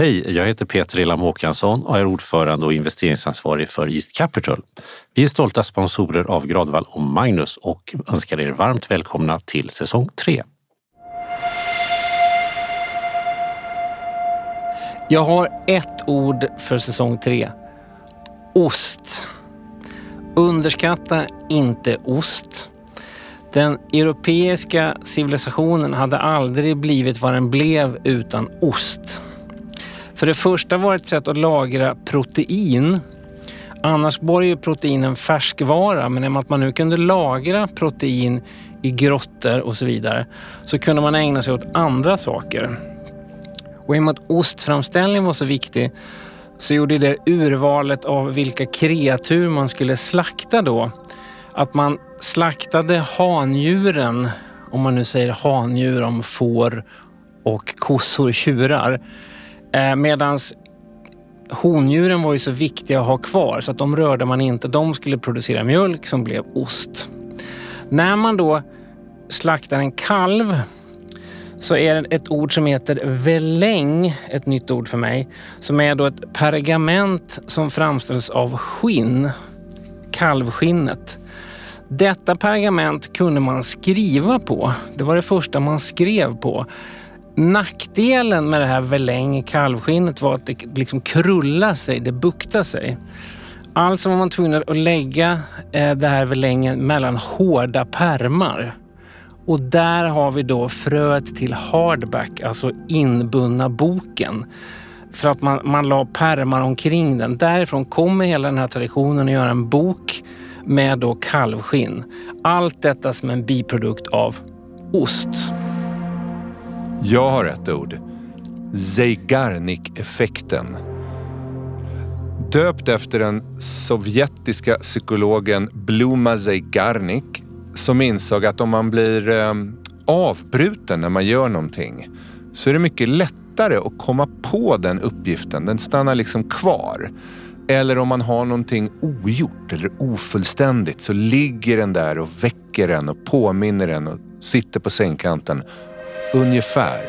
Hej, jag heter Peter Elam Håkansson och är ordförande och investeringsansvarig för East Capital. Vi är stolta sponsorer av Gradvall och Magnus och önskar er varmt välkomna till säsong 3. Jag har ett ord för säsong 3. Ost. Underskatta inte ost. Den europeiska civilisationen hade aldrig blivit vad den blev utan ost. För det första var det ett sätt att lagra protein. Annars var ju protein en färskvara, men i och med att man nu kunde lagra protein i grottor och så vidare så kunde man ägna sig åt andra saker. Och i och med att ostframställning var så viktig så gjorde det urvalet av vilka kreatur man skulle slakta då att man slaktade handjuren, om man nu säger handjur om får och kossor, tjurar. Eh, Medan hondjuren var ju så viktiga att ha kvar så att de rörde man inte. De skulle producera mjölk som blev ost. När man då slaktar en kalv så är det ett ord som heter veläng, ett nytt ord för mig, som är då ett pergament som framställs av skinn, kalvskinnet. Detta pergament kunde man skriva på. Det var det första man skrev på. Nackdelen med det här veläng kalvskinnet var att det liksom krullade sig, det buktade sig. Alltså var man tvungen att lägga eh, det här velängen mellan hårda pärmar. Och där har vi då fröet till hardback, alltså inbundna boken. För att man, man la pärmar omkring den. Därifrån kommer hela den här traditionen att göra en bok med då kalvskinn. Allt detta som en biprodukt av ost. Jag har ett ord. Zeigarnik-effekten. Döpt efter den sovjetiska psykologen Bluma Zeigarnik som insåg att om man blir eh, avbruten när man gör någonting så är det mycket lättare att komma på den uppgiften. Den stannar liksom kvar. Eller om man har någonting ogjort eller ofullständigt så ligger den där och väcker en och påminner en och sitter på sängkanten. Ungefär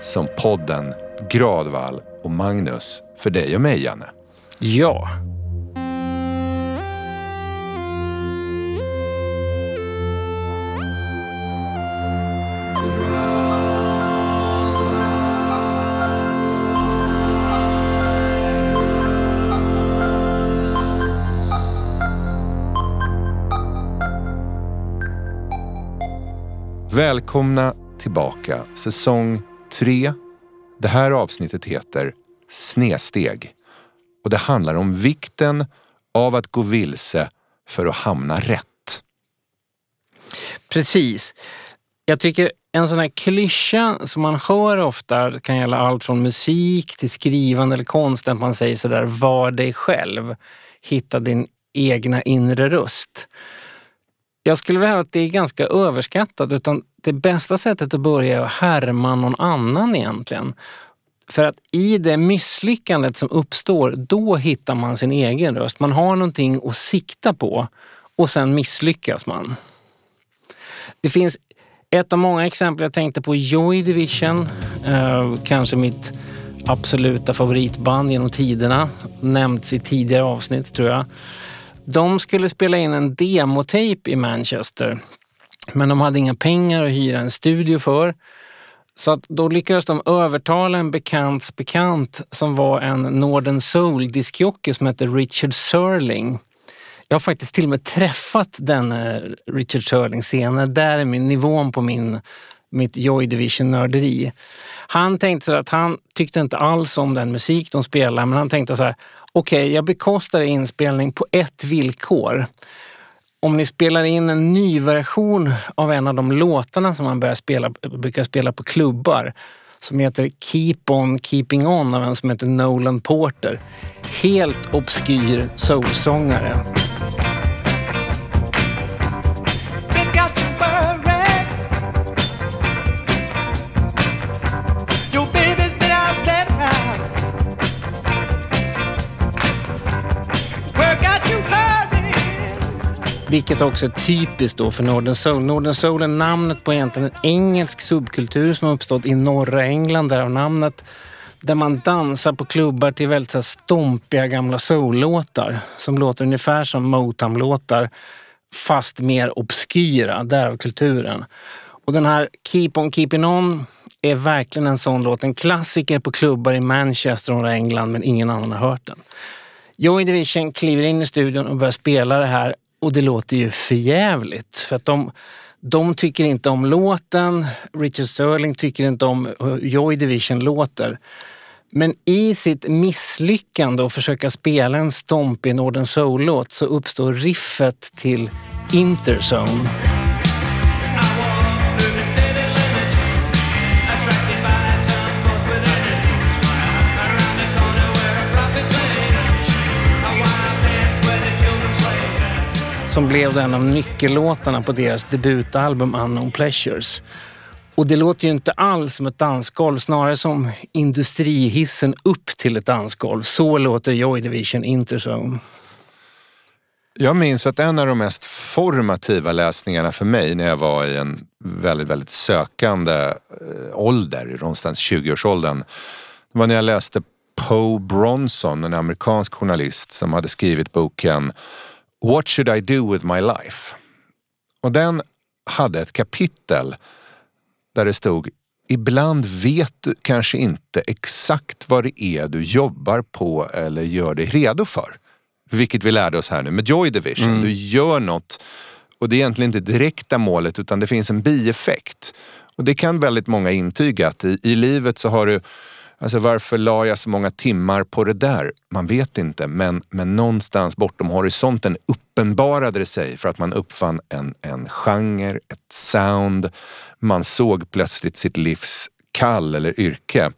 som podden Gradvall och Magnus för dig och mig, Janne. Ja. Välkomna tillbaka. Säsong 3. Det här avsnittet heter Snesteg och det handlar om vikten av att gå vilse för att hamna rätt. Precis. Jag tycker en sån här klyscha som man hör ofta kan gälla allt från musik till skrivande eller konst. Att man säger sådär, var dig själv. Hitta din egna inre röst. Jag skulle vilja hävda att det är ganska överskattat. Utan det bästa sättet att börja är att härma någon annan egentligen. För att i det misslyckandet som uppstår, då hittar man sin egen röst. Man har någonting att sikta på och sen misslyckas man. Det finns ett av många exempel jag tänkte på, Joy Division. Eh, kanske mitt absoluta favoritband genom tiderna. Nämnts i tidigare avsnitt tror jag. De skulle spela in en demotape i Manchester. Men de hade inga pengar att hyra en studio för. Så att då lyckades de övertala en bekants bekant som var en Northern Soul-diskjockey som hette Richard Serling. Jag har faktiskt till och med träffat den eh, Richard Serling senare. Där är min nivån på min, mitt Joy Division-nörderi. Han tänkte så att han tyckte inte alls om den musik de spelade, men han tänkte så här, okej, okay, jag bekostar inspelning på ett villkor. Om ni spelar in en ny version av en av de låtarna som man börjar spela, brukar spela på klubbar som heter Keep On Keeping On av en som heter Nolan Porter. Helt obskyr soulsångare. Vilket också är typiskt då för Northern Soul. Northern Soul är namnet på egentligen en engelsk subkultur som har uppstått i norra England, därav namnet. där man dansar på klubbar till väldigt så här stompiga gamla soul-låtar som låter ungefär som Motown-låtar fast mer obskyra, därav kulturen. Och den här Keep on keeping on är verkligen en sån låt. En klassiker på klubbar i Manchester och England men ingen annan har hört den. Joy Division kliver in i studion och börjar spela det här och det låter ju förjävligt. För att de, de tycker inte om låten. Richard Sterling tycker inte om hur Joy Division låter. Men i sitt misslyckande att försöka spela en stompig Northern Soul-låt så uppstår riffet till Interzone. Som blev en av nyckellåtarna på deras debutalbum Unknown Pleasures. Och det låter ju inte alls som ett dansgolv, snarare som industrihissen upp till ett dansgolv. Så låter Joy Division Interzone. Jag minns att en av de mest formativa läsningarna för mig när jag var i en väldigt, väldigt sökande eh, ålder, någonstans 20-årsåldern, var när jag läste Poe Bronson, en amerikansk journalist som hade skrivit boken What should I do with my life? Och den hade ett kapitel där det stod Ibland vet du kanske inte exakt vad det är du jobbar på eller gör dig redo för. Vilket vi lärde oss här nu med Joy Division. Mm. Du gör något och det är egentligen inte direkta målet utan det finns en bieffekt. Och det kan väldigt många intyga att i, i livet så har du Alltså varför la jag så många timmar på det där? Man vet inte, men, men någonstans bortom horisonten uppenbarade det sig för att man uppfann en, en genre, ett sound. Man såg plötsligt sitt livs kall eller yrke.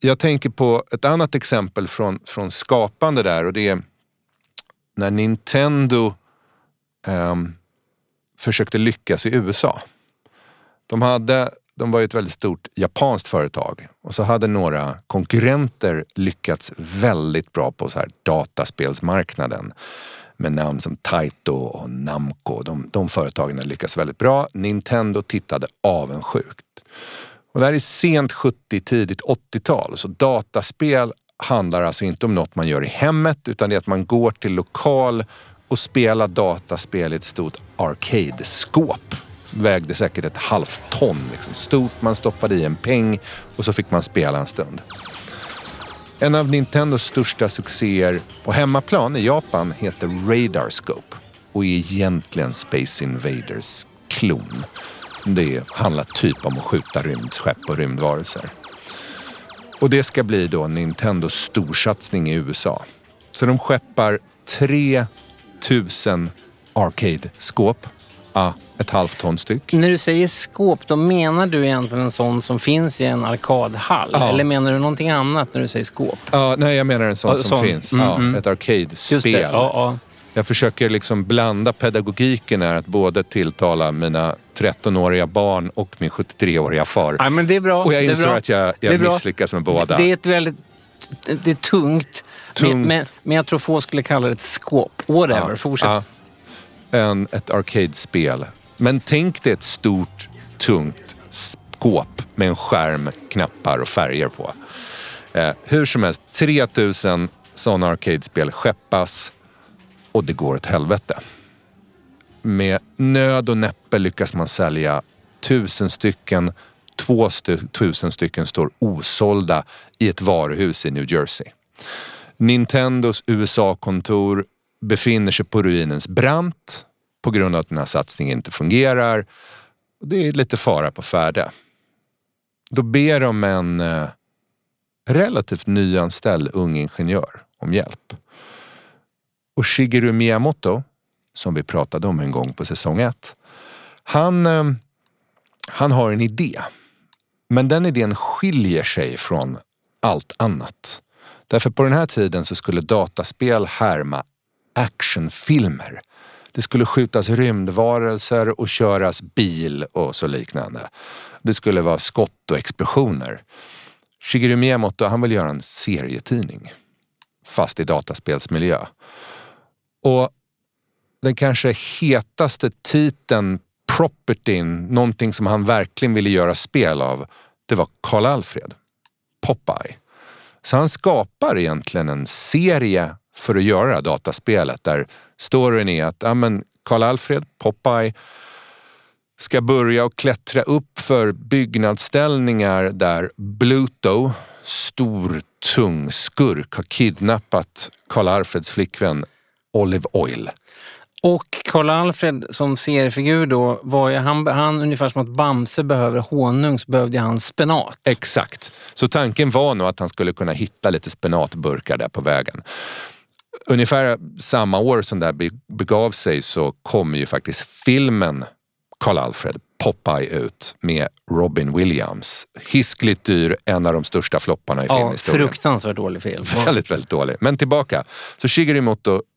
Jag tänker på ett annat exempel från, från skapande där och det är när Nintendo um, försökte lyckas i USA. De hade de var ju ett väldigt stort japanskt företag och så hade några konkurrenter lyckats väldigt bra på så här dataspelsmarknaden med namn som Taito och Namco. De, de företagen lyckats väldigt bra. Nintendo tittade avundsjukt. Och det här är sent 70, tidigt 80-tal. Så dataspel handlar alltså inte om något man gör i hemmet utan det är att man går till lokal och spelar dataspel i ett stort arcade-skåp vägde säkert ett halvt ton. Liksom. Stort, man stoppade i en peng och så fick man spela en stund. En av Nintendos största succéer på hemmaplan i Japan heter Radarscope och är egentligen Space Invaders klon. Det handlar typ om att skjuta rymdskepp och rymdvarelser. Och det ska bli då Nintendos storsatsning i USA. Så de skeppar 3000 arcade-skåp Ja, ett halvt ton styck. När du säger skåp, då menar du egentligen en sån som finns i en arkadhall? Ja. Eller menar du någonting annat när du säger skåp? Ja, nej, jag menar en sån, som sån. finns. Mm, ja, mm. Ett arcade-spel. Ja, ja. Jag försöker liksom blanda pedagogiken här, att både tilltala mina 13-åriga barn och min 73-åriga far. Ja, men det är bra. Och jag inser att jag, jag misslyckas med båda. Det är ett väldigt det är tungt. tungt. Men, men, men, jag tror få skulle kalla det ett skåp. Whatever, ja, fortsätt. Än ett arcade-spel. Men tänk dig ett stort, tungt skåp med en skärm, knappar och färger på. Eh, hur som helst, 3000 sådana arcade-spel skeppas och det går åt helvete. Med nöd och näppe lyckas man sälja tusen stycken. Två stu tusen stycken står osålda i ett varuhus i New Jersey. Nintendos USA-kontor befinner sig på ruinens brant på grund av att den här satsningen inte fungerar. Det är lite fara på färde. Då ber de en eh, relativt nyanställd ung ingenjör om hjälp. Och Shigeru Miyamoto, som vi pratade om en gång på säsong ett, han, eh, han har en idé. Men den idén skiljer sig från allt annat. Därför på den här tiden så skulle dataspel härma actionfilmer. Det skulle skjutas rymdvarelser och köras bil och så liknande. Det skulle vara skott och explosioner. Shigeru Miyamoto han vill göra en serietidning. Fast i dataspelsmiljö. Och den kanske hetaste titeln, propertyn, någonting som han verkligen ville göra spel av, det var Karl Alfred. Popeye. Så han skapar egentligen en serie för att göra det här dataspelet där storyn är att ja, men Karl-Alfred, Popeye, ska börja och klättra upp för byggnadsställningar där Bluto, stor tung skurk, har kidnappat Karl-Alfreds flickvän Olive Oil. Och Karl-Alfred som seriefigur då, var ju, han, han ungefär som att Bamse behöver honung så behövde han spenat. Exakt. Så tanken var nog att han skulle kunna hitta lite spenatburkar där på vägen. Ungefär samma år som det här begav sig så kom ju faktiskt filmen Karl-Alfred Popeye ut med Robin Williams. Hiskligt dyr, en av de största flopparna i ja, filmhistorien. Fruktansvärt dålig film. Väldigt, väldigt dålig. Men tillbaka. Så Shigeru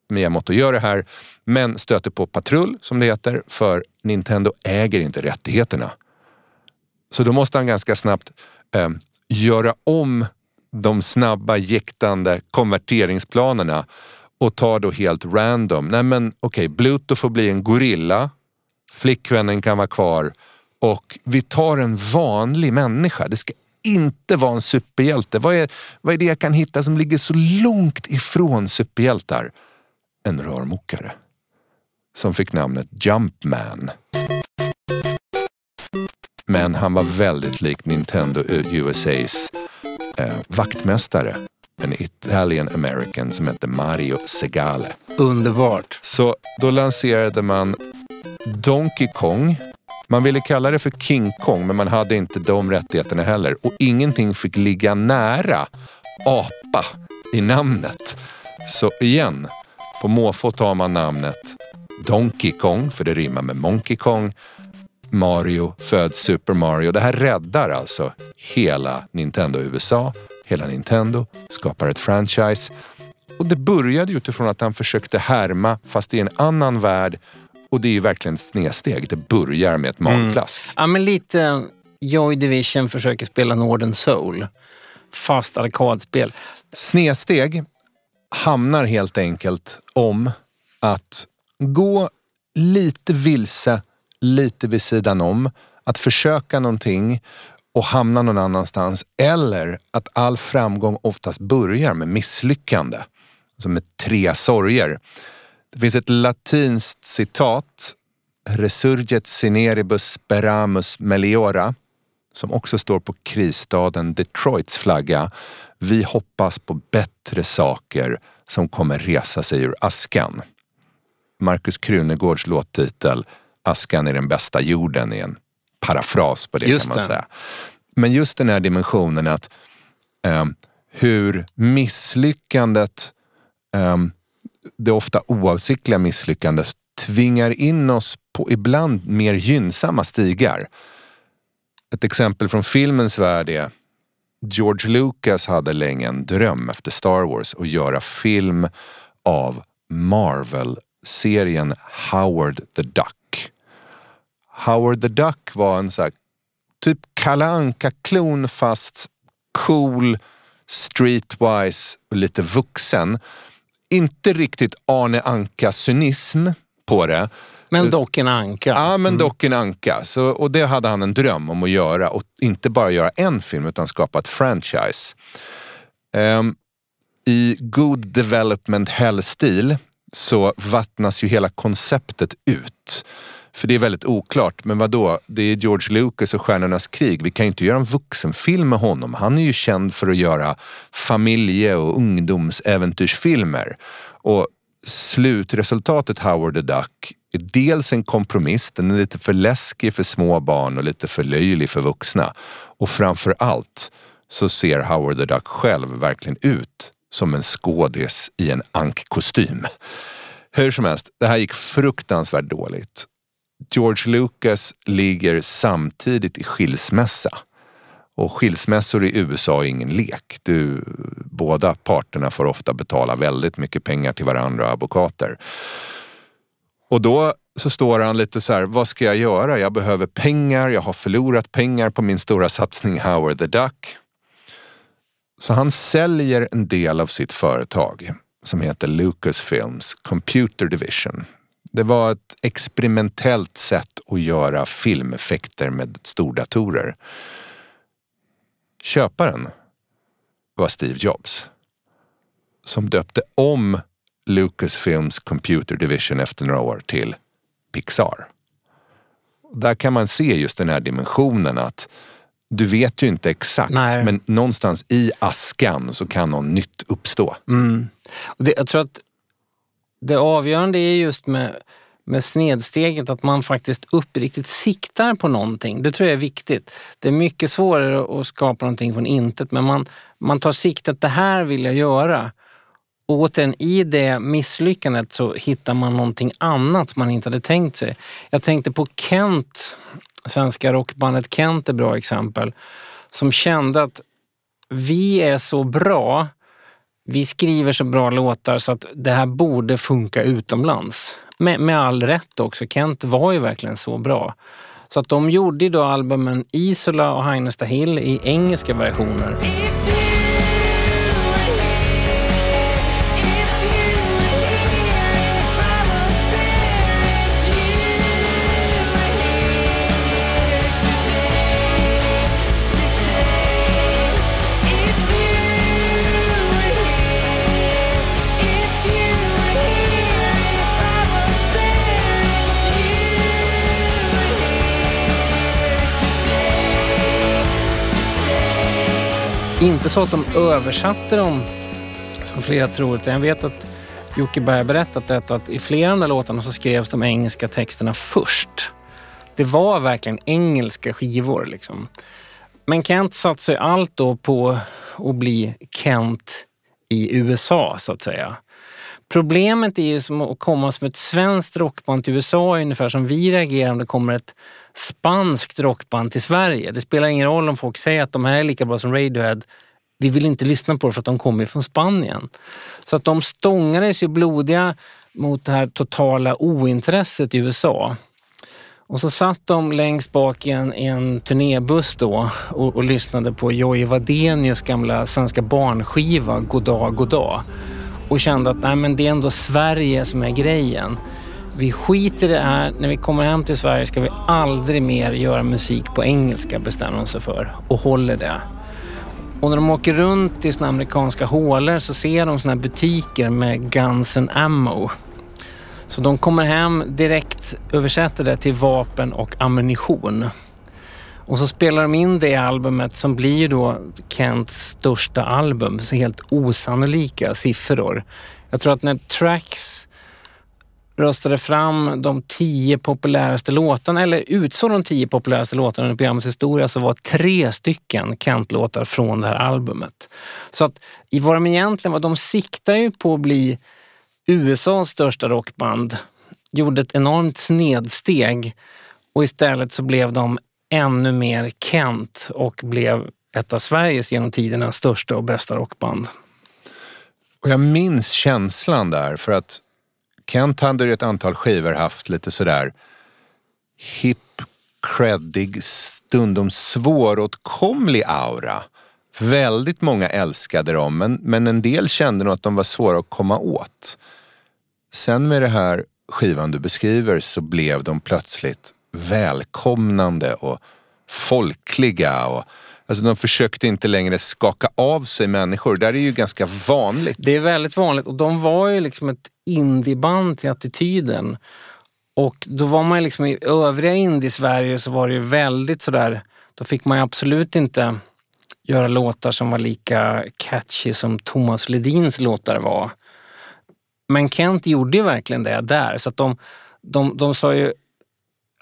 Miyamoto gör det här, men stöter på patrull, som det heter, för Nintendo äger inte rättigheterna. Så då måste han ganska snabbt eh, göra om de snabba jäktande konverteringsplanerna och tar då helt random. Nej men okej, okay, Bluto får bli en gorilla flickvännen kan vara kvar och vi tar en vanlig människa. Det ska inte vara en superhjälte. Vad är, vad är det jag kan hitta som ligger så långt ifrån superhjältar? En rörmokare. Som fick namnet Jumpman. Men han var väldigt lik Nintendo USAs eh, vaktmästare. En Italian American som hette Mario Segale. Underbart. Så då lanserade man Donkey Kong. Man ville kalla det för King Kong, men man hade inte de rättigheterna heller. Och ingenting fick ligga nära apa i namnet. Så igen, på måfå tar man namnet Donkey Kong, för det rimmar med Monkey Kong. Mario föds Super Mario. Det här räddar alltså hela Nintendo USA. Hela Nintendo skapar ett franchise. Och det började utifrån att han försökte härma, fast i en annan värld och det är ju verkligen ett snedsteg. Det börjar med ett magplask. Mm. Ja, men lite Joy Division försöker spela Northern Soul. Fast arkadspel. Snedsteg hamnar helt enkelt om att gå lite vilse, lite vid sidan om. Att försöka någonting och hamna någon annanstans. Eller att all framgång oftast börjar med misslyckande. Alltså med tre sorger. Det finns ett latinskt citat, Resurget sineribus speramus meliora, som också står på krisstaden Detroits flagga. Vi hoppas på bättre saker som kommer resa sig ur askan. Markus Krunegårds låttitel Askan är den bästa jorden är en parafras på det just kan man det. säga. Men just den här dimensionen att eh, hur misslyckandet eh, det ofta oavsiktliga misslyckandet tvingar in oss på ibland mer gynnsamma stigar. Ett exempel från filmens värld är George Lucas hade länge en dröm efter Star Wars att göra film av Marvel-serien Howard the Duck. Howard the Duck var en så här, typ Kalle Anka-klon fast cool, streetwise och lite vuxen inte riktigt Arne Anka-cynism på det. Men dock en anka. Ja, men mm. dock en anka. Så, och det hade han en dröm om att göra. Och inte bara göra en film utan skapa ett franchise. Um, I God Development Hell-stil så vattnas ju hela konceptet ut. För det är väldigt oklart. Men vad då? Det är George Lucas och Stjärnornas krig. Vi kan ju inte göra en vuxenfilm med honom. Han är ju känd för att göra familje och ungdomsäventyrsfilmer. Och slutresultatet Howard the Duck är dels en kompromiss. Den är lite för läskig för små barn och lite för löjlig för vuxna. Och framför allt så ser Howard the Duck själv verkligen ut som en skådis i en ankkostym. Hur som helst, det här gick fruktansvärt dåligt. George Lucas ligger samtidigt i skilsmässa. Och skilsmässor i USA är ingen lek. Du, båda parterna får ofta betala väldigt mycket pengar till varandra och advokater. Och då så står han lite så här, vad ska jag göra? Jag behöver pengar, jag har förlorat pengar på min stora satsning Howard the Duck. Så han säljer en del av sitt företag som heter Lucasfilms Computer Division det var ett experimentellt sätt att göra filmeffekter med stordatorer. Köparen var Steve Jobs. Som döpte om Lucasfilms Computer Division efter några år till Pixar. Där kan man se just den här dimensionen att du vet ju inte exakt, Nej. men någonstans i askan så kan något nytt uppstå. Mm. Det, jag tror att det avgörande är just med, med snedsteget att man faktiskt uppriktigt siktar på någonting. Det tror jag är viktigt. Det är mycket svårare att skapa någonting från intet, men man, man tar siktet, det här vill jag göra. Och återigen, i det misslyckandet så hittar man någonting annat som man inte hade tänkt sig. Jag tänkte på Kent, svenska rockbandet Kent är ett bra exempel, som kände att vi är så bra, vi skriver så bra låtar så att det här borde funka utomlands. Med, med all rätt också, Kent var ju verkligen så bra. Så att de gjorde ju då albumen Isola och Heinesta Hill i engelska versioner. Inte så att de översatte dem som flera tror, utan jag vet att Jocke Berg berättat detta att i flera av de där låtarna så skrevs de engelska texterna först. Det var verkligen engelska skivor liksom. Men Kent satsade allt då på att bli Kent i USA så att säga. Problemet är ju som att komma som ett svenskt rockband till USA ungefär som vi reagerar om det kommer ett spanskt rockband till Sverige. Det spelar ingen roll om folk säger att de här är lika bra som Radiohead. Vi vill inte lyssna på det för att de kommer från Spanien. Så att de stångades ju blodiga mot det här totala ointresset i USA. Och så satt de längst bak i en, i en turnébuss då och, och lyssnade på Jojje Wadenius gamla svenska barnskiva Goddag, goddag och kände att nej, men det är ändå Sverige som är grejen. Vi skiter i det här. När vi kommer hem till Sverige ska vi aldrig mer göra musik på engelska, bestämmer de sig för och håller det. Och när de åker runt i såna amerikanska hålor så ser de såna här butiker med Guns and Ammo. Så de kommer hem direkt, översätter det till vapen och ammunition. Och så spelar de in det albumet som blir då Kents största album. Så helt osannolika siffror. Jag tror att när Tracks röstade fram de tio populäraste låtarna, eller utsåg de tio populäraste låtarna i programmets historia, så var tre stycken Kent-låtar från det här albumet. Så att i vad de egentligen var, de siktar ju på att bli USAs största rockband, gjorde ett enormt snedsteg och istället så blev de ännu mer Kent och blev ett av Sveriges genom tiderna största och bästa rockband. Och jag minns känslan där för att Kent hade ju ett antal skivor haft lite sådär hip, creddig, stundom svåråtkomlig aura. Väldigt många älskade dem, men, men en del kände nog att de var svåra att komma åt. Sen med det här skivan du beskriver så blev de plötsligt välkomnande och folkliga. Och, alltså de försökte inte längre skaka av sig människor. Det är ju ganska vanligt. Det är väldigt vanligt och de var ju liksom ett indieband till attityden. Och då var man liksom i övriga indie-Sverige så var det ju väldigt sådär, då fick man ju absolut inte göra låtar som var lika catchy som Thomas Ledins låtar var. Men Kent gjorde ju verkligen det där, så att de, de, de sa ju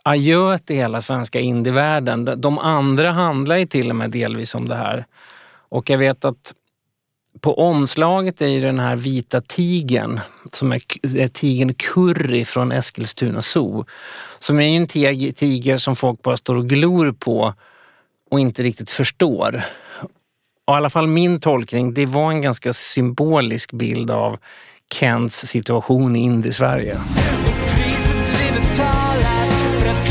adjö till hela svenska indievärlden. De andra handlar ju till och med delvis om det här. Och jag vet att på omslaget är ju den här vita tigen som är, är tigern Curry från Eskilstuna Zoo. Som är ju en tiger som folk bara står och glor på och inte riktigt förstår. Och I alla fall min tolkning, det var en ganska symbolisk bild av Kents situation i Indie-Sverige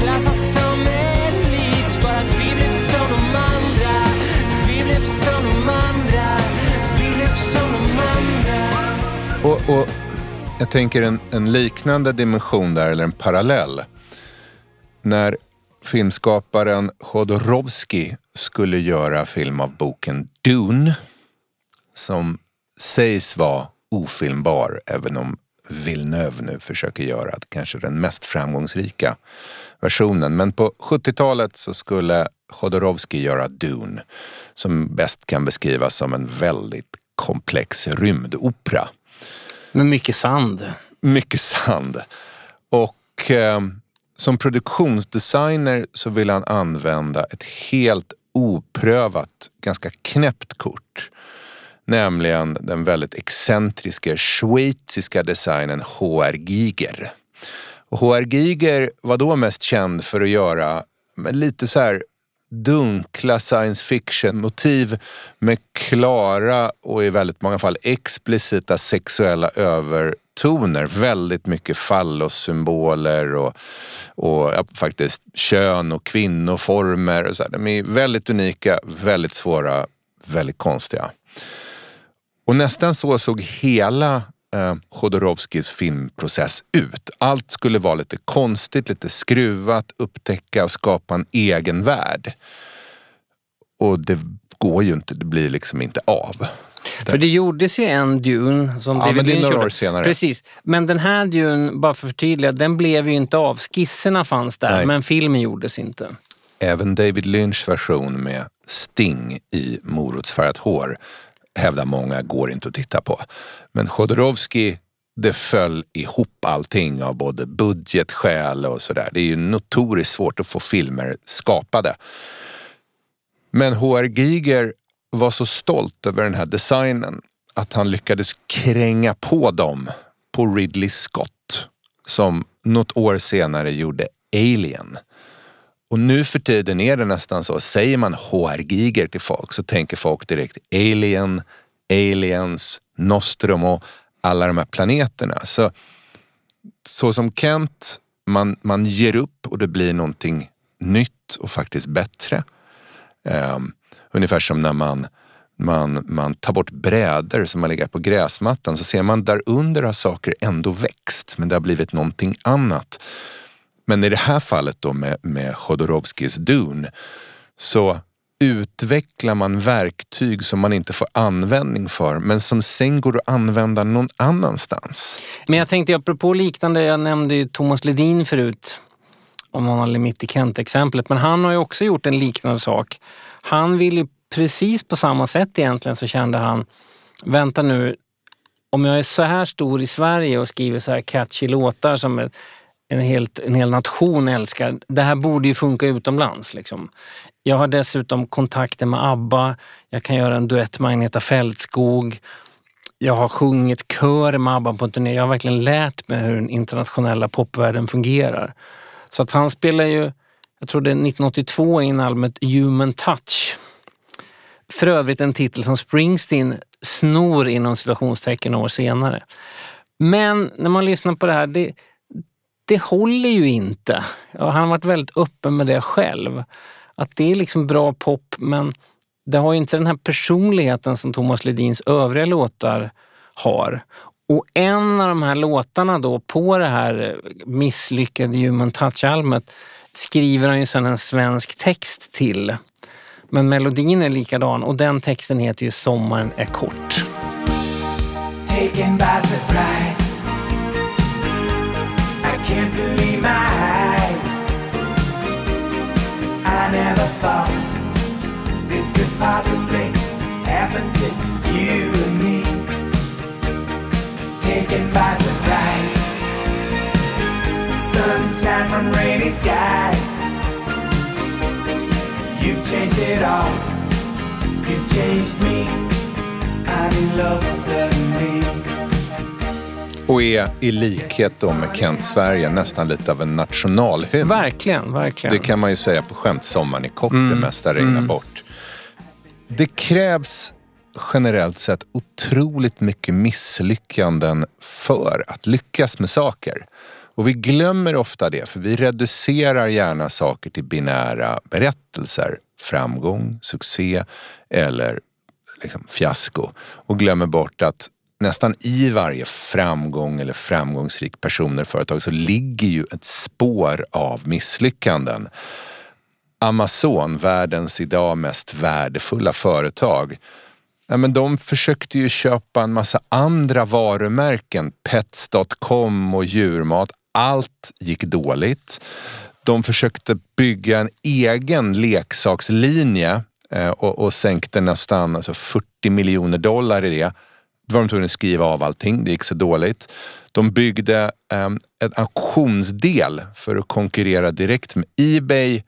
klassas som elit För att vi blev som de andra. Vi blev som de andra. Vi blev som de andra. Och, och jag tänker en, en liknande dimension där, eller en parallell. När filmskaparen Chodorowski skulle göra film av boken Dune som sägs vara ofilmbar, även om Villeneuve nu försöker göra kanske den mest framgångsrika versionen. Men på 70-talet så skulle Chodorowski göra Dune, som bäst kan beskrivas som en väldigt komplex rymdopera. Med mycket sand. Mycket sand. Och eh, som produktionsdesigner så vill han använda ett helt oprövat, ganska knäppt kort. Nämligen den väldigt excentriska schweiziska designen HR Giger. HR Giger var då mest känd för att göra lite så här dunkla science fiction-motiv med klara och i väldigt många fall explicita sexuella övertoner. Väldigt mycket fallossymboler och, och ja, faktiskt kön och kvinnoformer. Och så här. De är väldigt unika, väldigt svåra, väldigt konstiga. Och nästan så såg hela eh, Chodorowskis filmprocess ut. Allt skulle vara lite konstigt, lite skruvat, upptäcka och skapa en egen värld. Och det går ju inte, det blir liksom inte av. För det gjordes ju en Dune som Ja, David men det är några gjorde. år senare. Precis. Men den här Dune, bara för att förtydliga, den blev ju inte av. Skisserna fanns där, Nej. men filmen gjordes inte. Även David Lynchs version med Sting i morotsfärgat hår hävdar många går inte att titta på. Men Chodorowski, det föll ihop allting av både budgetskäl och sådär. Det är ju notoriskt svårt att få filmer skapade. Men HR Giger var så stolt över den här designen att han lyckades kränga på dem på Ridley Scott som något år senare gjorde Alien. Och nu för tiden är det nästan så, säger man HR Giger till folk så tänker folk direkt Alien, Aliens, Nostromo, alla de här planeterna. Så, så som Kent, man, man ger upp och det blir någonting nytt och faktiskt bättre. Um, ungefär som när man, man, man tar bort brädor som har legat på gräsmattan så ser man där under har saker ändå växt men det har blivit någonting annat. Men i det här fallet då med, med Chodorowskis Dune så utvecklar man verktyg som man inte får användning för men som sen går att använda någon annanstans. Men jag tänkte, apropå liknande, jag nämnde ju Thomas Ledin förut, om man håller mitt i Kent-exemplet, men han har ju också gjort en liknande sak. Han vill ju precis på samma sätt egentligen så kände han, vänta nu, om jag är så här stor i Sverige och skriver så här catchy låtar som en, helt, en hel nation älskar, det här borde ju funka utomlands. Liksom. Jag har dessutom kontakter med ABBA, jag kan göra en duett med Agneta Fältskog, jag har sjungit kör med ABBA på en turné. Jag har verkligen lärt mig hur den internationella popvärlden fungerar. Så att han spelar ju, jag tror det är 1982 in albumet Human Touch. För övrigt en titel som Springsteen snor inom situationstecken år senare. Men när man lyssnar på det här, det, det håller ju inte. Han har varit väldigt öppen med det själv. Att det är liksom bra pop, men det har ju inte den här personligheten som Thomas Ledins övriga låtar har. Och en av de här låtarna då på det här misslyckade Human Touch-albumet skriver han ju sedan en svensk text till. Men melodin är likadan och den texten heter ju Sommaren är kort. taken by surprise. Can't believe my eyes. I never thought this could possibly happen to you and me. Taken by surprise. Sunshine from rainy skies. You've changed it all. You've changed me. I'm in love suddenly. Och är i likhet då med Kent Sverige nästan lite av en nationalhymn. Verkligen, verkligen. Det kan man ju säga på skämt. Sommaren är kort, det mesta regnar bort. Det krävs generellt sett otroligt mycket misslyckanden för att lyckas med saker. Och vi glömmer ofta det, för vi reducerar gärna saker till binära berättelser. Framgång, succé eller liksom fiasko. Och glömmer bort att nästan i varje framgång eller framgångsrik person eller företag så ligger ju ett spår av misslyckanden. Amazon, världens idag mest värdefulla företag, ja, men de försökte ju köpa en massa andra varumärken, Pets.com och djurmat. Allt gick dåligt. De försökte bygga en egen leksakslinje eh, och, och sänkte nästan alltså 40 miljoner dollar i det. Då var de tvungna att skriva av allting, det gick så dåligt. De byggde eh, en auktionsdel för att konkurrera direkt med Ebay.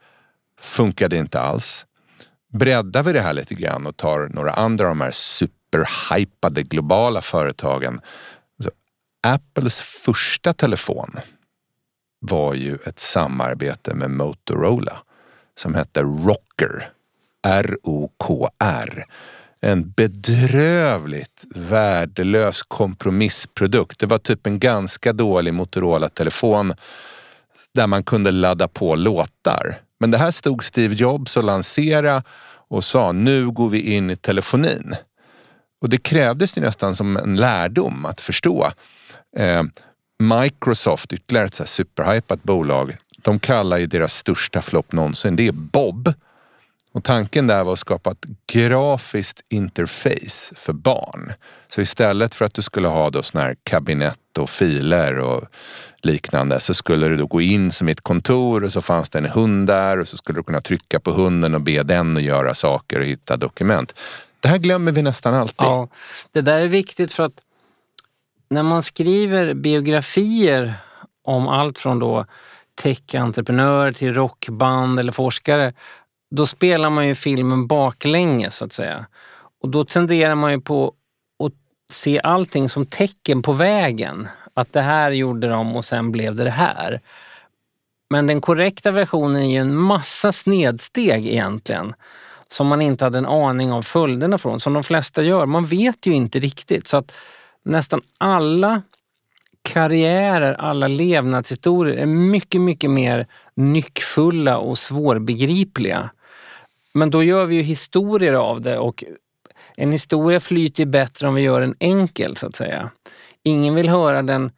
Funkade inte alls. Breddar vi det här lite grann och tar några andra av de här superhypade globala företagen. Så Apples första telefon var ju ett samarbete med Motorola som hette Rocker. R-O-K-R. En bedrövligt värdelös kompromissprodukt. Det var typ en ganska dålig Motorola-telefon där man kunde ladda på låtar. Men det här stod Steve Jobs och lanserade och sa nu går vi in i telefonin. Och det krävdes ju nästan som en lärdom att förstå. Eh, Microsoft, ytterligare ett superhypat bolag, de kallar ju deras största flopp någonsin, det är Bob. Och tanken där var att skapa ett grafiskt interface för barn. Så istället för att du skulle ha då såna här kabinett och filer och liknande så skulle du då gå in som i ett kontor och så fanns det en hund där och så skulle du kunna trycka på hunden och be den att göra saker och hitta dokument. Det här glömmer vi nästan alltid. Ja, det där är viktigt för att när man skriver biografier om allt från då tech-entreprenörer till rockband eller forskare, då spelar man ju filmen baklänges så att säga. Och då tenderar man ju på att se allting som tecken på vägen. Att det här gjorde de och sen blev det det här. Men den korrekta versionen är ju en massa snedsteg egentligen som man inte hade en aning om följderna från, som de flesta gör. Man vet ju inte riktigt. Så att nästan alla karriärer, alla levnadshistorier är mycket, mycket mer nyckfulla och svårbegripliga. Men då gör vi ju historier av det och en historia flyter bättre om vi gör den enkel så att säga. Ingen vill höra den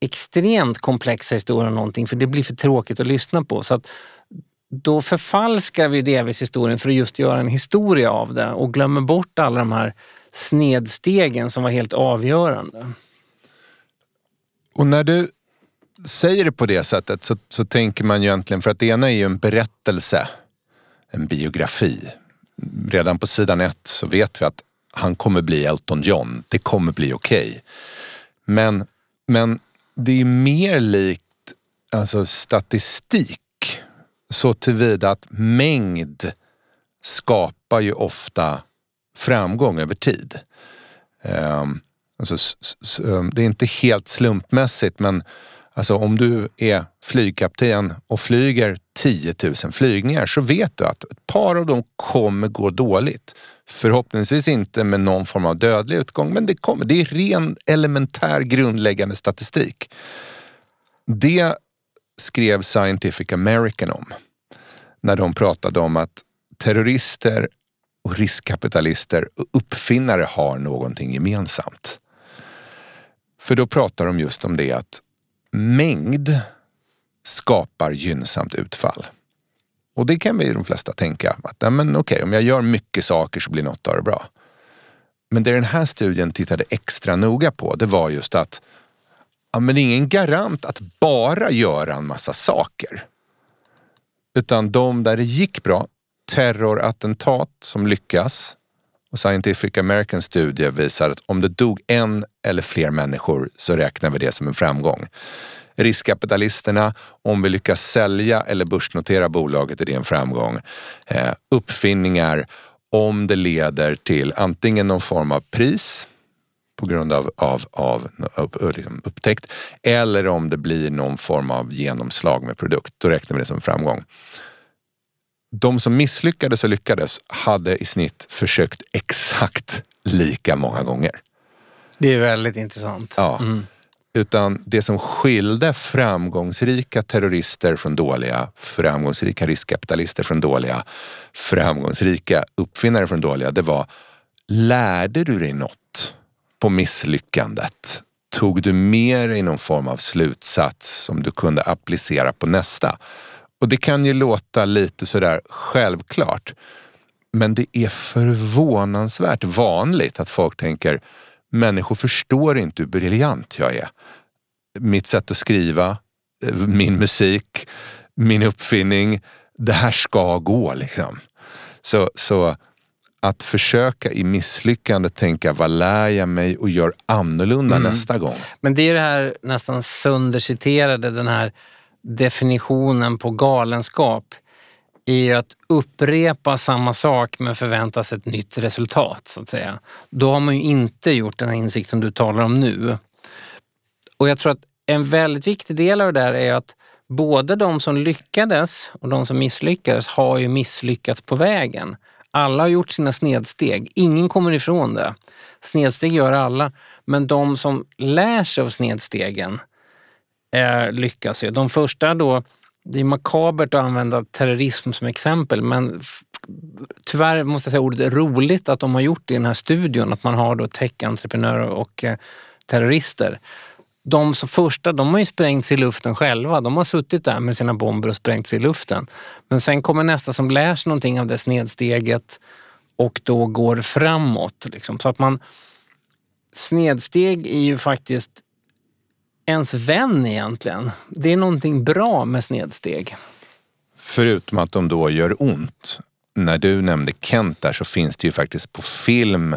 extremt komplexa historien om någonting för det blir för tråkigt att lyssna på. Så att då förfalskar vi delvis historien för att just göra en historia av det och glömmer bort alla de här snedstegen som var helt avgörande. Och när du säger det på det sättet så, så tänker man ju egentligen, för att det ena är ju en berättelse, en biografi. Redan på sidan ett så vet vi att han kommer bli Elton John. Det kommer bli okej. Okay. Men, men det är mer likt alltså statistik så tillvida att mängd skapar ju ofta framgång över tid. Um, alltså, um, det är inte helt slumpmässigt men alltså, om du är flygkapten och flyger 10 000 flygningar så vet du att ett par av dem kommer gå dåligt. Förhoppningsvis inte med någon form av dödlig utgång men det, kommer, det är ren elementär grundläggande statistik. Det skrev Scientific American om när de pratade om att terrorister och riskkapitalister och uppfinnare har någonting gemensamt. För då pratar de just om det att mängd skapar gynnsamt utfall. Och det kan vi de flesta tänka att men okej, om jag gör mycket saker så blir något av det bra. Men det den här studien tittade extra noga på, det var just att ja, men det är ingen garant att bara göra en massa saker. Utan de där det gick bra, terrorattentat som lyckas och Scientific American studie visar att om det dog en eller fler människor så räknar vi det som en framgång. Riskkapitalisterna, om vi lyckas sälja eller börsnotera bolaget är det en framgång. Eh, uppfinningar, om det leder till antingen någon form av pris på grund av, av, av liksom upptäckt eller om det blir någon form av genomslag med produkt. Då räknar vi det som framgång. De som misslyckades och lyckades hade i snitt försökt exakt lika många gånger. Det är väldigt intressant. Ja. Mm. Utan det som skilde framgångsrika terrorister från dåliga, framgångsrika riskkapitalister från dåliga, framgångsrika uppfinnare från dåliga, det var lärde du dig något på misslyckandet? Tog du med dig någon form av slutsats som du kunde applicera på nästa? Och det kan ju låta lite sådär självklart. Men det är förvånansvärt vanligt att folk tänker människor förstår inte hur briljant jag är. Mitt sätt att skriva, min musik, min uppfinning. Det här ska gå liksom. Så, så att försöka i misslyckande tänka vad lär jag mig och gör annorlunda nästa gång. Men det är det här nästan sönderciterade, den här definitionen på galenskap är ju att upprepa samma sak men förvänta sig ett nytt resultat. så att säga. Då har man ju inte gjort den här insikt som du talar om nu. Och jag tror att en väldigt viktig del av det där är att både de som lyckades och de som misslyckades har ju misslyckats på vägen. Alla har gjort sina snedsteg. Ingen kommer ifrån det. Snedsteg gör alla. Men de som lär sig av snedstegen eh, lyckas ju. De första då, det är makabert att använda terrorism som exempel men tyvärr måste jag säga ordet roligt att de har gjort det i den här studion. Att man har då tech-entreprenörer och eh, terrorister. De som första, de har ju sprängt sig i luften själva. De har suttit där med sina bomber och sprängt sig i luften. Men sen kommer nästa som lär sig någonting av det snedsteget och då går framåt. Liksom. Så att man... Snedsteg är ju faktiskt ens vän egentligen. Det är någonting bra med snedsteg. Förutom att de då gör ont. När du nämnde Kent där så finns det ju faktiskt på film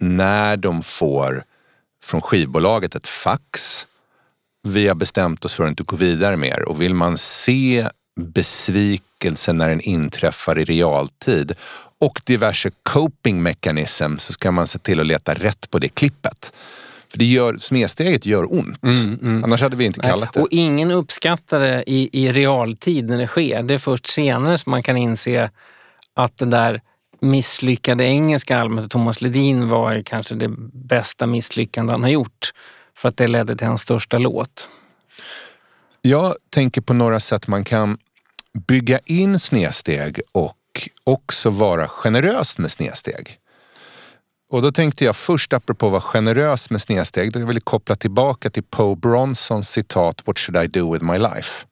när de får från skivbolaget ett fax. Vi har bestämt oss för att inte gå vidare mer och vill man se besvikelsen när den inträffar i realtid och diverse coping mechanism så ska man se till att leta rätt på det klippet. För det gör, smedsteget gör ont. Annars hade vi inte kallat det. Och ingen uppskattar det i, i realtid när det sker. Det är först senare som man kan inse att det där misslyckade engelska albumet Thomas Ledin var kanske det bästa misslyckande han har gjort. För att det ledde till hans största låt. Jag tänker på några sätt man kan bygga in snedsteg och också vara generös med snedsteg. Och då tänkte jag först, apropå att vara generös med snedsteg, då jag ville koppla tillbaka till Poe Bronsons citat What should I do with my life?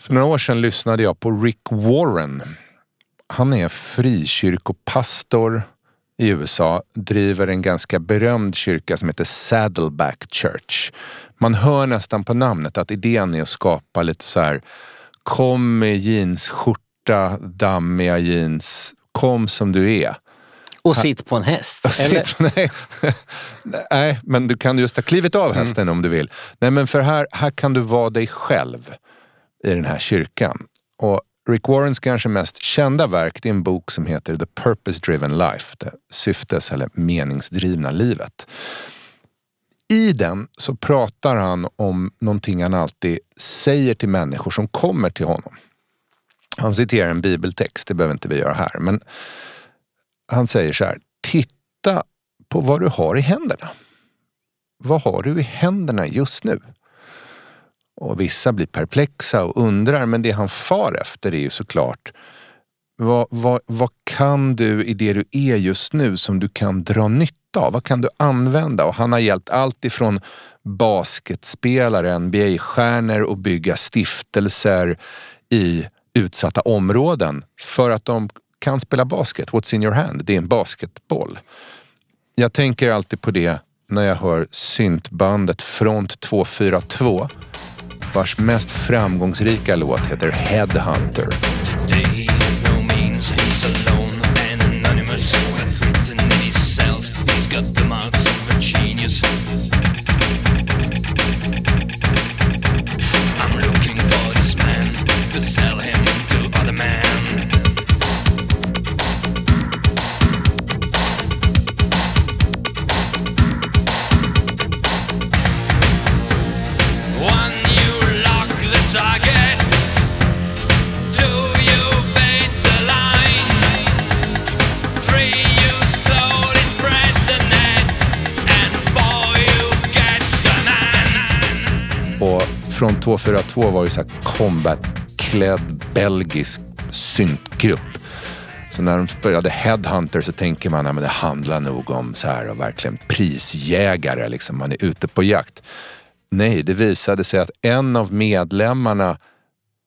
För några år sedan lyssnade jag på Rick Warren. Han är frikyrkopastor i USA, driver en ganska berömd kyrka som heter Saddleback Church. Man hör nästan på namnet att idén är att skapa lite så här kom med jeansskjorta, dammiga jeans, kom som du är. Och sitt på en häst. Sitt- Nej. Nej, men du kan just ha klivit av hästen om du vill. Nej, men för här, här kan du vara dig själv i den här kyrkan. Och Rick Warrens kanske mest kända verk det är en bok som heter The Purpose Driven Life, det syftes eller meningsdrivna livet. I den så pratar han om någonting han alltid säger till människor som kommer till honom. Han citerar en bibeltext, det behöver inte vi göra här, men han säger så här, titta på vad du har i händerna. Vad har du i händerna just nu? Och vissa blir perplexa och undrar, men det han far efter är ju såklart vad, vad, vad kan du i det du är just nu som du kan dra nytta av? Vad kan du använda? Och han har hjälpt allt ifrån basketspelare, NBA-stjärnor att bygga stiftelser i utsatta områden för att de kan spela basket. What's in your hand? Det är en basketboll. Jag tänker alltid på det när jag hör syntbandet Front 242 vars mest framgångsrika låt heter Headhunter. Från 242 var ju så här combat-klädd belgisk syntgrupp. Så när de spelade Headhunter så tänker man att det handlar nog om så här och verkligen prisjägare, liksom man är ute på jakt. Nej, det visade sig att en av medlemmarna,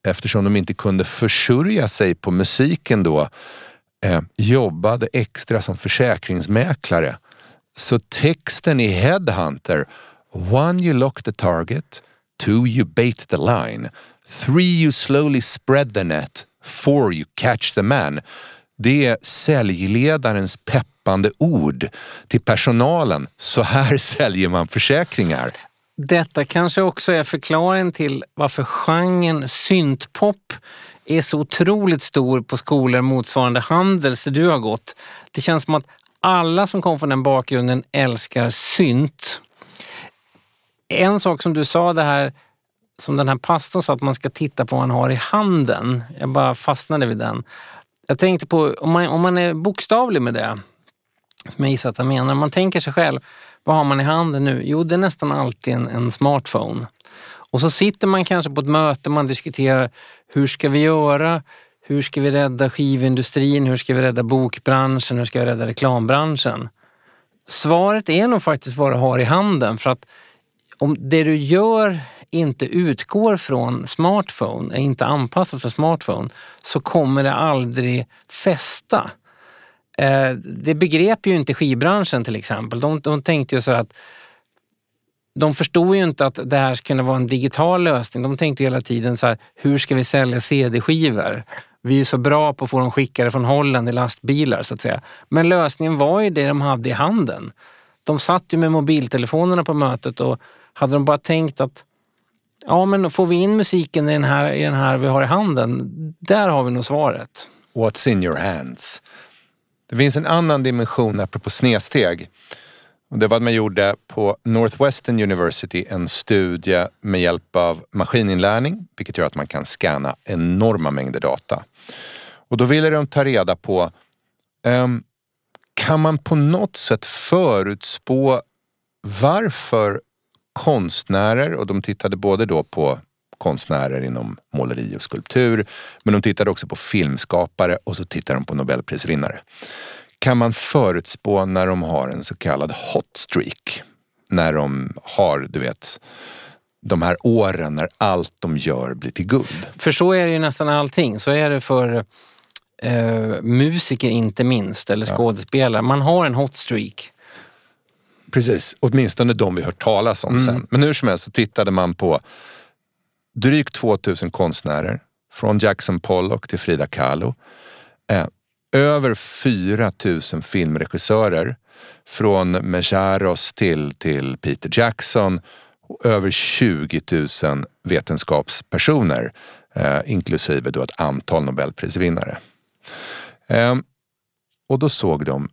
eftersom de inte kunde försörja sig på musiken då, eh, jobbade extra som försäkringsmäklare. Så texten i Headhunter, one you lock the target, two you bait the line, three you slowly spread the net, four you catch the man. Det är säljledarens peppande ord till personalen. Så här säljer man försäkringar. Detta kanske också är förklaringen till varför genren syntpop är så otroligt stor på skolor motsvarande Handels där du har gått. Det känns som att alla som kom från den bakgrunden älskar synt. En sak som du sa det här, som den här pastorn sa att man ska titta på vad man har i handen. Jag bara fastnade vid den. Jag tänkte på, om man, om man är bokstavlig med det, som jag gissar att han menar, om man tänker sig själv, vad har man i handen nu? Jo, det är nästan alltid en, en smartphone. Och så sitter man kanske på ett möte, man diskuterar hur ska vi göra? Hur ska vi rädda skivindustrin? Hur ska vi rädda bokbranschen? Hur ska vi rädda reklambranschen? Svaret är nog faktiskt vad du har i handen för att om det du gör inte utgår från smartphone, är inte anpassat för smartphone, så kommer det aldrig fästa. Eh, det begrep ju inte skivbranschen till exempel. De, de tänkte ju så att de förstod ju inte att det här skulle vara en digital lösning. De tänkte hela tiden så här, hur ska vi sälja CD-skivor? Vi är så bra på att få dem skickade från Holland i lastbilar så att säga. Men lösningen var ju det de hade i handen. De satt ju med mobiltelefonerna på mötet och hade de bara tänkt att ja, men får vi in musiken i den här, i den här vi har i handen, där har vi nog svaret. What's in your hands? Det finns en annan dimension apropå snedsteg. Och det var att man gjorde på Northwestern University en studie med hjälp av maskininlärning, vilket gör att man kan scanna enorma mängder data. Och då ville de ta reda på, um, kan man på något sätt förutspå varför konstnärer, och de tittade både då på konstnärer inom måleri och skulptur, men de tittade också på filmskapare och så tittade de på Nobelprisvinnare. Kan man förutspå när de har en så kallad hot streak? När de har, du vet, de här åren när allt de gör blir till guld. För så är det ju nästan allting. Så är det för eh, musiker inte minst, eller skådespelare. Man har en hot streak. Precis, åtminstone de vi hört talas om sen. Men hur som helst så tittade man på drygt 2000 konstnärer. Från Jackson Pollock till Frida Kahlo. Eh, över 4000 filmregissörer. Från Mejaros till, till Peter Jackson. Och över 20 000 vetenskapspersoner. Eh, inklusive då ett antal Nobelprisvinnare. Eh, och då såg de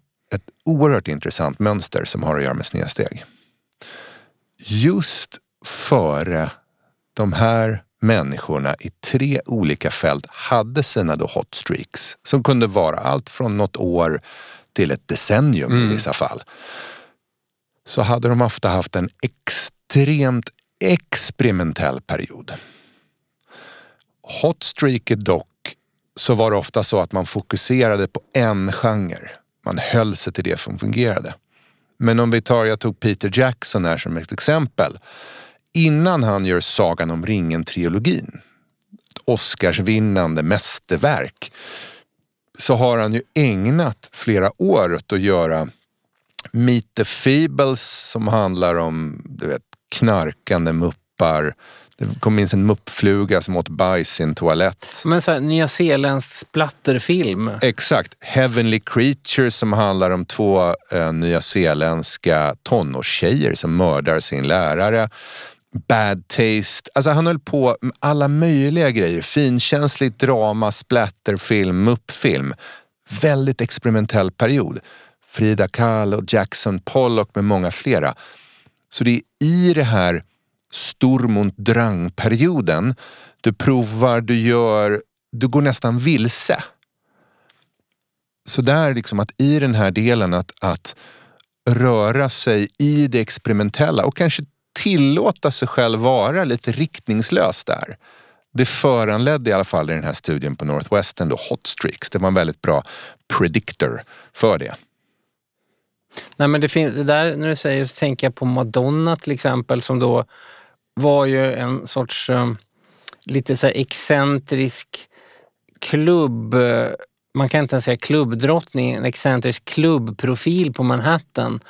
oerhört intressant mönster som har att göra med snedsteg. Just före de här människorna i tre olika fält hade sina då hot streaks som kunde vara allt från något år till ett decennium i vissa fall. Så hade de ofta haft en extremt experimentell period. Hot streaket dock så var det ofta så att man fokuserade på en genre. Man höll sig till det som fungerade. Men om vi tar, jag tog Peter Jackson här som ett exempel. Innan han gör Sagan om ringen-trilogin, ett Oscarsvinnande mästerverk, så har han ju ägnat flera år åt att göra Meet the Feebles som handlar om du vet, knarkande muppar. Det kom minst en muppfluga som åt bajs i en toalett. Men så här, Nya Zeeländsk splatterfilm. Exakt. Heavenly Creatures som handlar om två eh, nyzeeländska tonårstjejer som mördar sin lärare. Bad Taste. Alltså han höll på med alla möjliga grejer. Finkänsligt drama, splatterfilm, muppfilm. Väldigt experimentell period. Frida Kahlo, Jackson Pollock med många flera. Så det är i det här Sturm und Drang-perioden du provar, du gör, du går nästan vilse. Så där liksom att i den här delen att, att röra sig i det experimentella och kanske tillåta sig själv vara lite riktningslös där. Det föranledde i alla fall i den här studien på Northwestern då hot streaks. Det var en väldigt bra predictor för det. Nej, men det finns, det där när du säger så tänker jag på Madonna till exempel som då var ju en sorts um, lite så här excentrisk klubb eh, man kan inte ens säga klubbdrottning, en excentrisk klubbprofil på Manhattan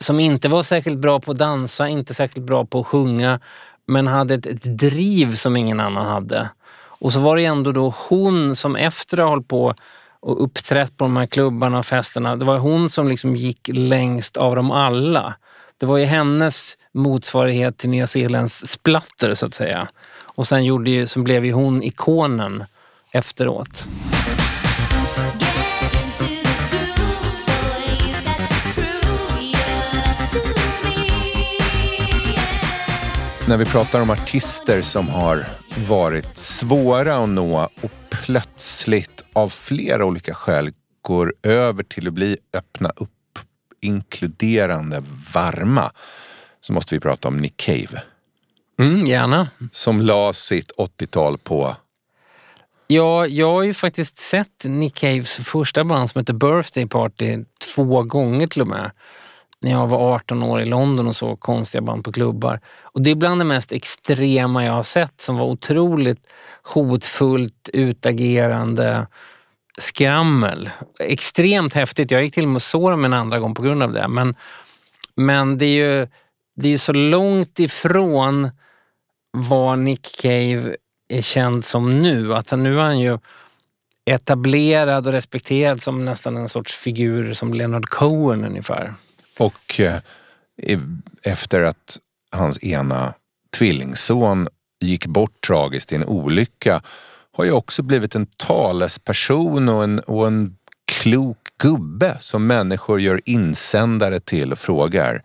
som inte var särskilt bra på att dansa, inte särskilt bra på att sjunga, men hade ett, ett driv som ingen annan hade. Och så var det ändå då hon som efter att ha hållit på och uppträtt på de här klubbarna och festerna, det var hon som liksom gick längst av dem alla. Det var ju hennes motsvarighet till Nya Zeelands splatter så att säga. Och sen, gjorde ju, sen blev ju hon ikonen efteråt. När vi pratar om artister som har varit svåra att nå och plötsligt av flera olika skäl går över till att bli öppna upp, inkluderande, varma, så måste vi prata om Nick Cave. Mm, gärna. Som la sitt 80-tal på Ja, jag har ju faktiskt sett Nick Caves första band som heter Birthday Party två gånger till och med. När jag var 18 år i London och så konstiga band på klubbar. Och det är bland det mest extrema jag har sett som var otroligt hotfullt, utagerande, skrammel. Extremt häftigt. Jag gick till och med och såg dem en andra gång på grund av det. Men, men det är ju det är så långt ifrån vad Nick Cave är känd som nu. Att nu är han ju etablerad och respekterad som nästan en sorts figur som Leonard Cohen ungefär. Och eh, efter att hans ena tvillingson gick bort tragiskt i en olycka har ju också blivit en talesperson och en, och en klok gubbe som människor gör insändare till och frågar.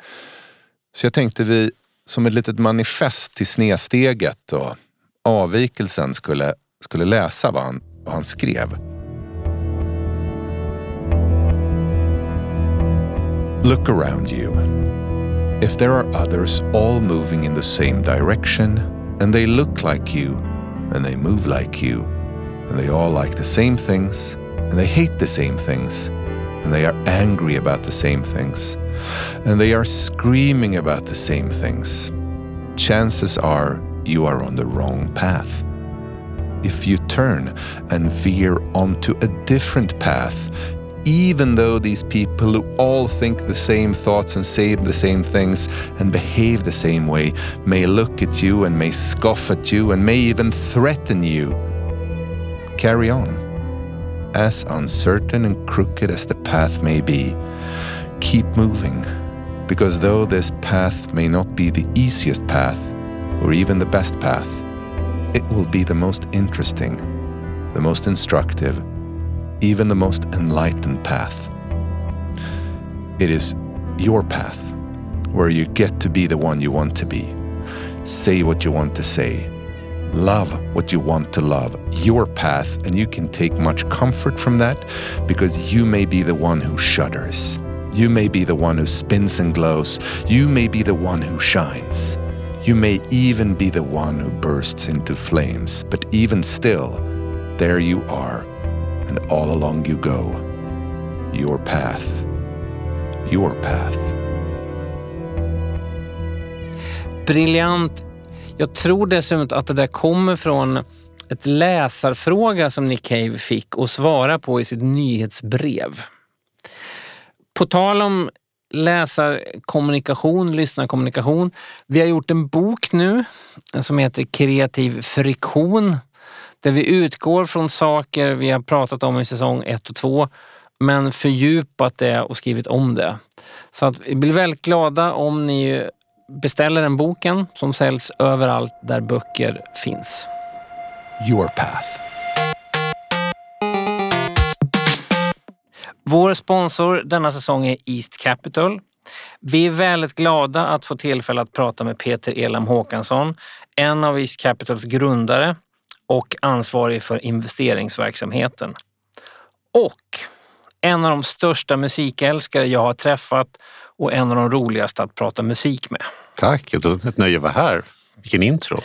Så jag tänkte vi som ett litet manifest till snedsteget och avvikelsen skulle, skulle läsa vad han, vad han skrev. Look around you. If there are others all moving in the same direction, and they look like you, and they move like you, and they all like the same things, and they hate the same things, and they are angry about the same things, and they are screaming about the same things, chances are you are on the wrong path. If you turn and veer onto a different path, even though these people who all think the same thoughts and say the same things and behave the same way may look at you and may scoff at you and may even threaten you, carry on. As uncertain and crooked as the path may be, keep moving, because though this path may not be the easiest path or even the best path, it will be the most interesting, the most instructive, even the most enlightened path. It is your path where you get to be the one you want to be. Say what you want to say. Love what you want to love. Your path, and you can take much comfort from that because you may be the one who shudders. You may be the one who spins and glows. You may be the one who shines. You may even be the one who bursts into flames. But even still, there you are, and all along you go. Your path. Your path. Briljant. Jag tror dessutom att det där kommer från ett läsarfråga som Nick Cave fick och svara på i sitt nyhetsbrev. På tal om läsarkommunikation, lyssnarkommunikation. Vi har gjort en bok nu som heter Kreativ friktion där vi utgår från saker vi har pratat om i säsong 1 och 2 men fördjupat det och skrivit om det. Så att vi blir väldigt glada om ni beställer den boken som säljs överallt där böcker finns. Your path. Vår sponsor denna säsong är East Capital. Vi är väldigt glada att få tillfälle att prata med Peter Elam Håkansson, en av East Capitals grundare och ansvarig för investeringsverksamheten. Och en av de största musikälskare jag har träffat och en av de roligaste att prata musik med. Tack, ett ett nöje att vara här. Vilken intro.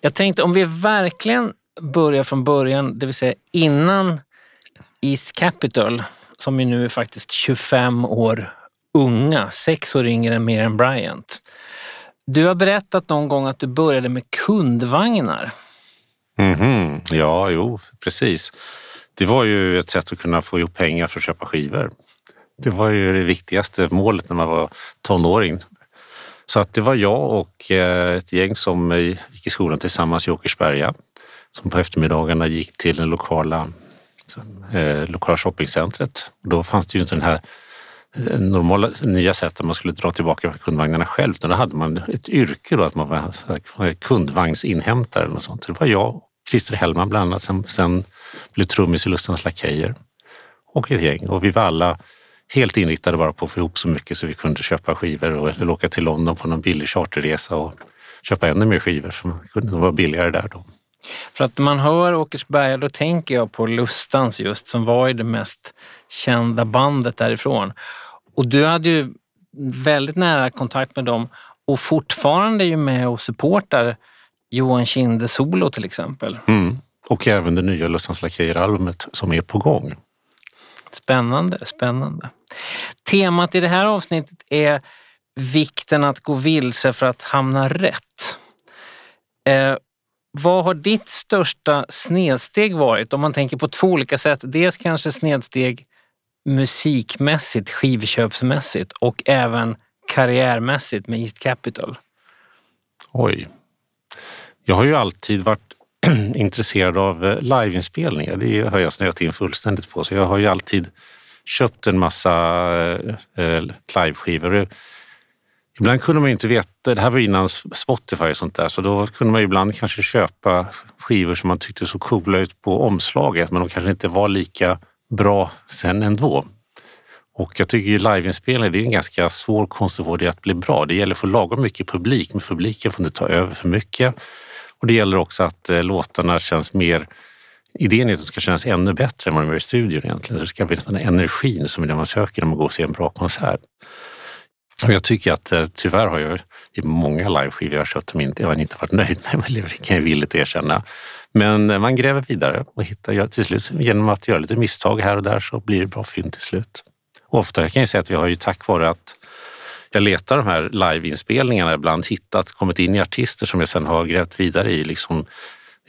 Jag tänkte om vi verkligen börjar från början, det vill säga innan East Capital, som ju nu är faktiskt 25 år unga, sex år yngre än Miriam Bryant. Du har berättat någon gång att du började med kundvagnar. Mhm. Ja, jo, precis. det var ju ett sätt att kunna få ihop pengar för att köpa skivor. Det var ju det viktigaste målet när man var tonåring. Så att det var jag och eh, ett gäng som eh, gick i skolan tillsammans i Åkersberga som på eftermiddagarna gick till det lokala, eh, lokala shoppingcentret. Då fanns det ju inte den här eh, normala nya sättet man skulle dra tillbaka kundvagnarna själv. utan Då hade man ett yrke då, att man var kundvagnsinhämtare eller något sånt. Det var jag, Christer Hellman bland annat, som sen blev trummis i Lustans Lakejer och ett gäng. Och vi var alla helt inriktade bara på att få ihop så mycket så vi kunde köpa skivor och, eller åka till London på någon billig charterresa och köpa ännu mer skivor som kunde vara billigare där då. För att när man hör Åkersberga då tänker jag på Lustans just som var ju det mest kända bandet därifrån. Och du hade ju väldigt nära kontakt med dem och fortfarande är ju med och supportar Johan Kinde solo till exempel. Mm. Och även det nya Lustans Lakejer-albumet som är på gång. Spännande, spännande. Temat i det här avsnittet är vikten att gå vilse för att hamna rätt. Eh, vad har ditt största snedsteg varit? Om man tänker på två olika sätt. Dels kanske snedsteg musikmässigt, skivköpsmässigt och även karriärmässigt med East Capital. Oj. Jag har ju alltid varit intresserad av eh, liveinspelningar. Det har jag snöat in fullständigt på. Så jag har ju alltid köpt en massa eh, eh, liveskivor. Ibland kunde man ju inte veta, det här var innan Spotify och sånt där, så då kunde man ibland kanske köpa skivor som man tyckte såg coola ut på omslaget, men de kanske inte var lika bra sen ändå. Och jag tycker ju liveinspelning det är en ganska svår konst att få det att bli bra. Det gäller att få lagom mycket publik, men publiken får inte ta över för mycket. Och det gäller också att eh, låtarna känns mer... Idén är att de ska kännas ännu bättre än vad de gör i studion egentligen. Så det ska bli den här energin som är det man söker när man går och ser en bra konsert. Och jag tycker att eh, tyvärr har jag det är många liveskivor jag har köpt som inte, jag inte varit nöjd med, det kan jag villigt erkänna. Men eh, man gräver vidare och hittar till slut, genom att göra lite misstag här och där så blir det bra fynd till slut. Och ofta kan jag säga att vi har ju tack vare att jag letar de här liveinspelningarna ibland hittat, kommit in i artister som jag sen har grävt vidare i. Liksom,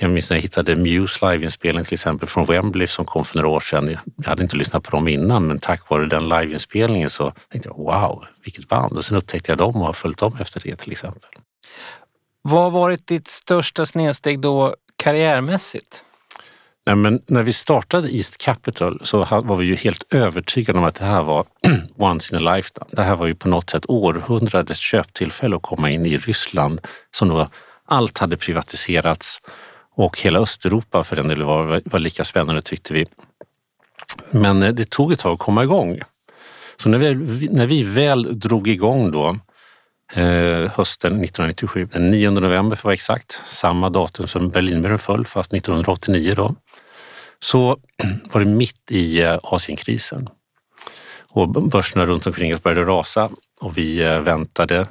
jag minns när jag hittade Muse liveinspelning till exempel från Wembley som kom för några år sedan. Jag hade inte lyssnat på dem innan men tack vare den liveinspelningen så tänkte jag wow, vilket band. Och sen upptäckte jag dem och har följt dem efter det till exempel. Vad har varit ditt största snedsteg då karriärmässigt? Nej, men när vi startade East Capital så var vi ju helt övertygade om att det här var once in a lifetime. Det här var ju på något sätt århundradets köptillfälle att komma in i Ryssland som då allt hade privatiserats och hela Östeuropa för den delen var, var lika spännande tyckte vi. Men eh, det tog ett tag att komma igång. Så när vi, när vi väl drog igång då eh, hösten 1997, den 9 november för att vara exakt, samma datum som Berlinmuren föll, fast 1989 då, så var det mitt i eh, Asienkrisen. Och börserna runt omkring oss började rasa och vi eh, väntade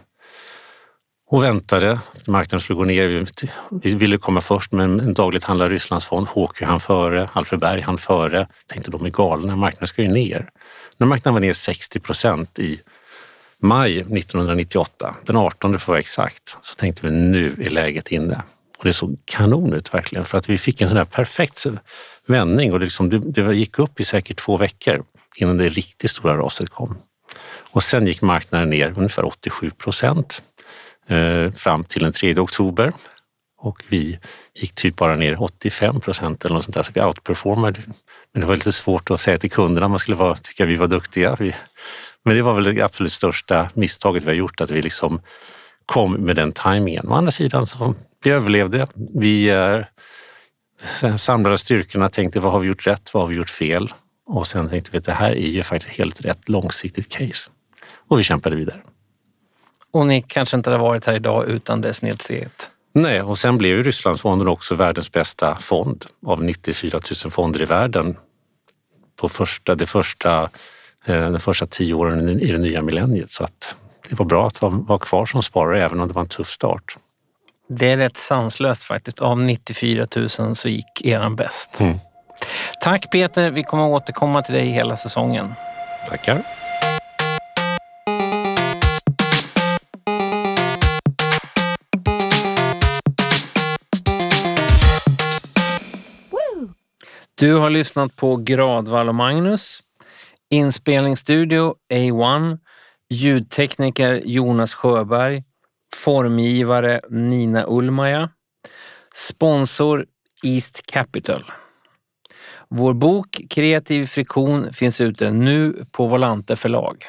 och väntade. Marknaden skulle gå ner. Vi, ville komma först men en dagligt handlar Rysslandsfond, HQ han före, Alfred Berg han före. Tänkte de är galna, marknaden ska ju ner. När marknaden var ner 60 procent i maj 1998, den 18 för att vara exakt, så tänkte vi nu är läget inne. Och det såg kanon ut verkligen för att vi fick en sån här perfekt vändning och det, liksom, det, det gick upp i säkert två veckor innan det riktigt stora raset kom. Och sen gick marknaden ner ungefär 87 procent Eh, fram till den 3 oktober och vi gick typ bara ner 85 procent eller något sånt där, så vi outperformade. Men det var lite svårt att säga till kunderna att man skulle vara, tycka vi var duktiga. Vi, men det var väl det absolut största misstaget vi har gjort, att vi liksom kom med den tajmingen. Å andra sidan så vi överlevde. Vi eh, samlade styrkorna, tänkte vad har vi gjort rätt, vad har vi gjort fel? Och sen tänkte vi att det här är ju faktiskt helt rätt långsiktigt case. Och vi kämpade vidare. Och ni kanske inte hade varit här idag utan det snedsteget. Nej, och sen blev ju Rysslandsfonden också världens bästa fond av 94 000 fonder i världen på första, det första, eh, de första tio åren i det nya millenniet. Så att det var bra att vara kvar som sparare även om det var en tuff start. Det är rätt sanslöst faktiskt. Av 94 000 så gick eran bäst. Mm. Tack Peter, vi kommer återkomma till dig hela säsongen. Tackar. Du har lyssnat på Gradvall och Magnus, inspelningsstudio A1, ljudtekniker Jonas Sjöberg, formgivare Nina Ulmaja, sponsor East Capital. Vår bok Kreativ friktion finns ute nu på Volante förlag.